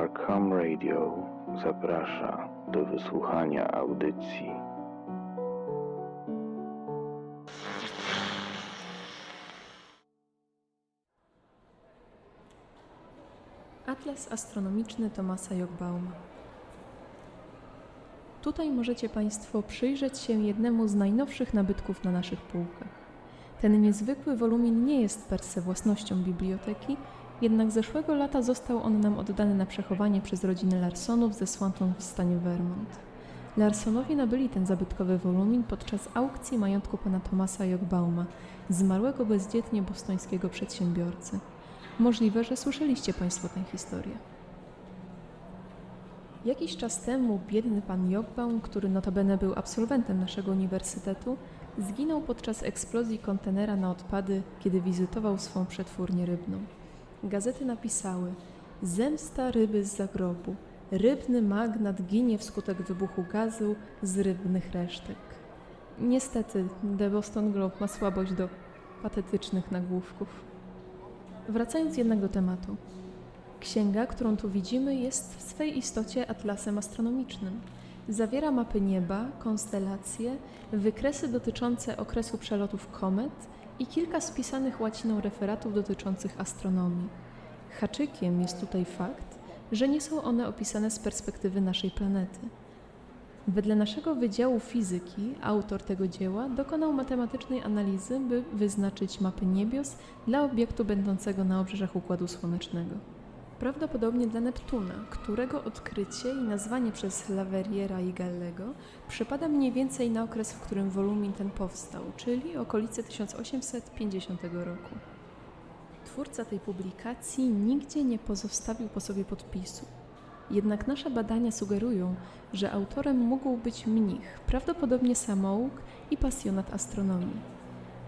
Arkham Radio zaprasza do wysłuchania audycji. Atlas astronomiczny Tomasa Jogbauma. Tutaj możecie Państwo przyjrzeć się jednemu z najnowszych nabytków na naszych półkach. Ten niezwykły wolumin nie jest per se własnością biblioteki, jednak zeszłego lata został on nam oddany na przechowanie przez rodzinę Larsonów ze Swanton w stanie Vermont. Larsonowie nabyli ten zabytkowy wolumin podczas aukcji majątku pana Tomasa Jogbauma, zmarłego bezdzietnie bostońskiego przedsiębiorcy. Możliwe, że słyszeliście Państwo tę historię. Jakiś czas temu biedny pan Jogbaum, który notabene był absolwentem naszego uniwersytetu, zginął podczas eksplozji kontenera na odpady, kiedy wizytował swą przetwórnię rybną. Gazety napisały: Zemsta ryby z zagrobu. Rybny magnat ginie wskutek wybuchu gazu z rybnych resztek. Niestety, The Boston Globe ma słabość do patetycznych nagłówków. Wracając jednak do tematu. Księga, którą tu widzimy, jest w swej istocie atlasem astronomicznym. Zawiera mapy nieba, konstelacje, wykresy dotyczące okresu przelotów komet i kilka spisanych łaciną referatów dotyczących astronomii. Haczykiem jest tutaj fakt, że nie są one opisane z perspektywy naszej planety. Wedle naszego Wydziału Fizyki autor tego dzieła dokonał matematycznej analizy, by wyznaczyć mapy niebios dla obiektu będącego na obrzeżach Układu Słonecznego. Prawdopodobnie dla Neptuna, którego odkrycie i nazwanie przez Laverriera i Gallego przypada mniej więcej na okres, w którym wolumin ten powstał, czyli okolice 1850 roku. Twórca tej publikacji nigdzie nie pozostawił po sobie podpisu. Jednak nasze badania sugerują, że autorem mógł być mnich, prawdopodobnie samouk i pasjonat astronomii.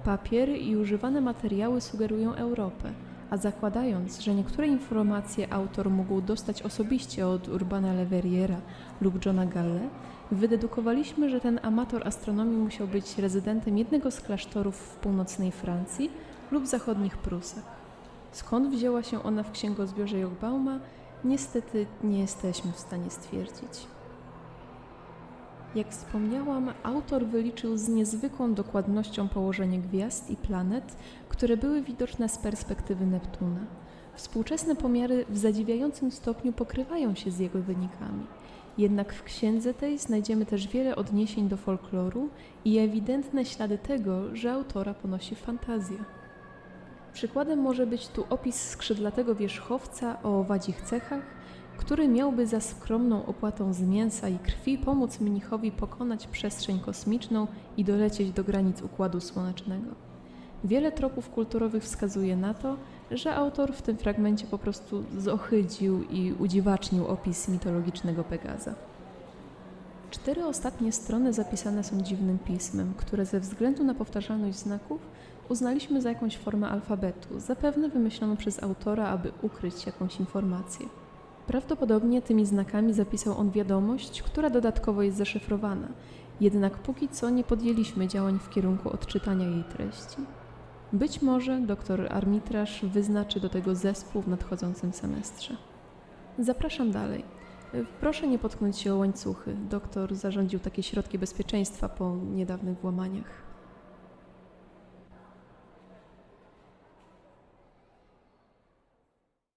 Papier i używane materiały sugerują Europę, a zakładając, że niektóre informacje autor mógł dostać osobiście od Urbana Leverriera lub Johna Galle, wydedukowaliśmy, że ten amator astronomii musiał być rezydentem jednego z klasztorów w północnej Francji lub zachodnich Prusach. Skąd wzięła się ona w księgozbiorze Jogbauma, niestety nie jesteśmy w stanie stwierdzić. Jak wspomniałam, autor wyliczył z niezwykłą dokładnością położenie gwiazd i planet, które były widoczne z perspektywy Neptuna. Współczesne pomiary w zadziwiającym stopniu pokrywają się z jego wynikami. Jednak w księdze tej znajdziemy też wiele odniesień do folkloru i ewidentne ślady tego, że autora ponosi fantazję. Przykładem może być tu opis skrzydlatego wierzchowca o owadzich cechach, który miałby za skromną opłatą z mięsa i krwi pomóc mnichowi pokonać przestrzeń kosmiczną i dolecieć do granic Układu Słonecznego. Wiele tropów kulturowych wskazuje na to, że autor w tym fragmencie po prostu zohydził i udziwacznił opis mitologicznego Pegaza. Cztery ostatnie strony zapisane są dziwnym pismem, które ze względu na powtarzalność znaków uznaliśmy za jakąś formę alfabetu, zapewne wymyśloną przez autora, aby ukryć jakąś informację. Prawdopodobnie tymi znakami zapisał on wiadomość, która dodatkowo jest zaszyfrowana, jednak póki co nie podjęliśmy działań w kierunku odczytania jej treści. Być może dr Armitraż wyznaczy do tego zespół w nadchodzącym semestrze. Zapraszam dalej. Proszę nie potknąć się o łańcuchy. Doktor zarządził takie środki bezpieczeństwa po niedawnych włamaniach.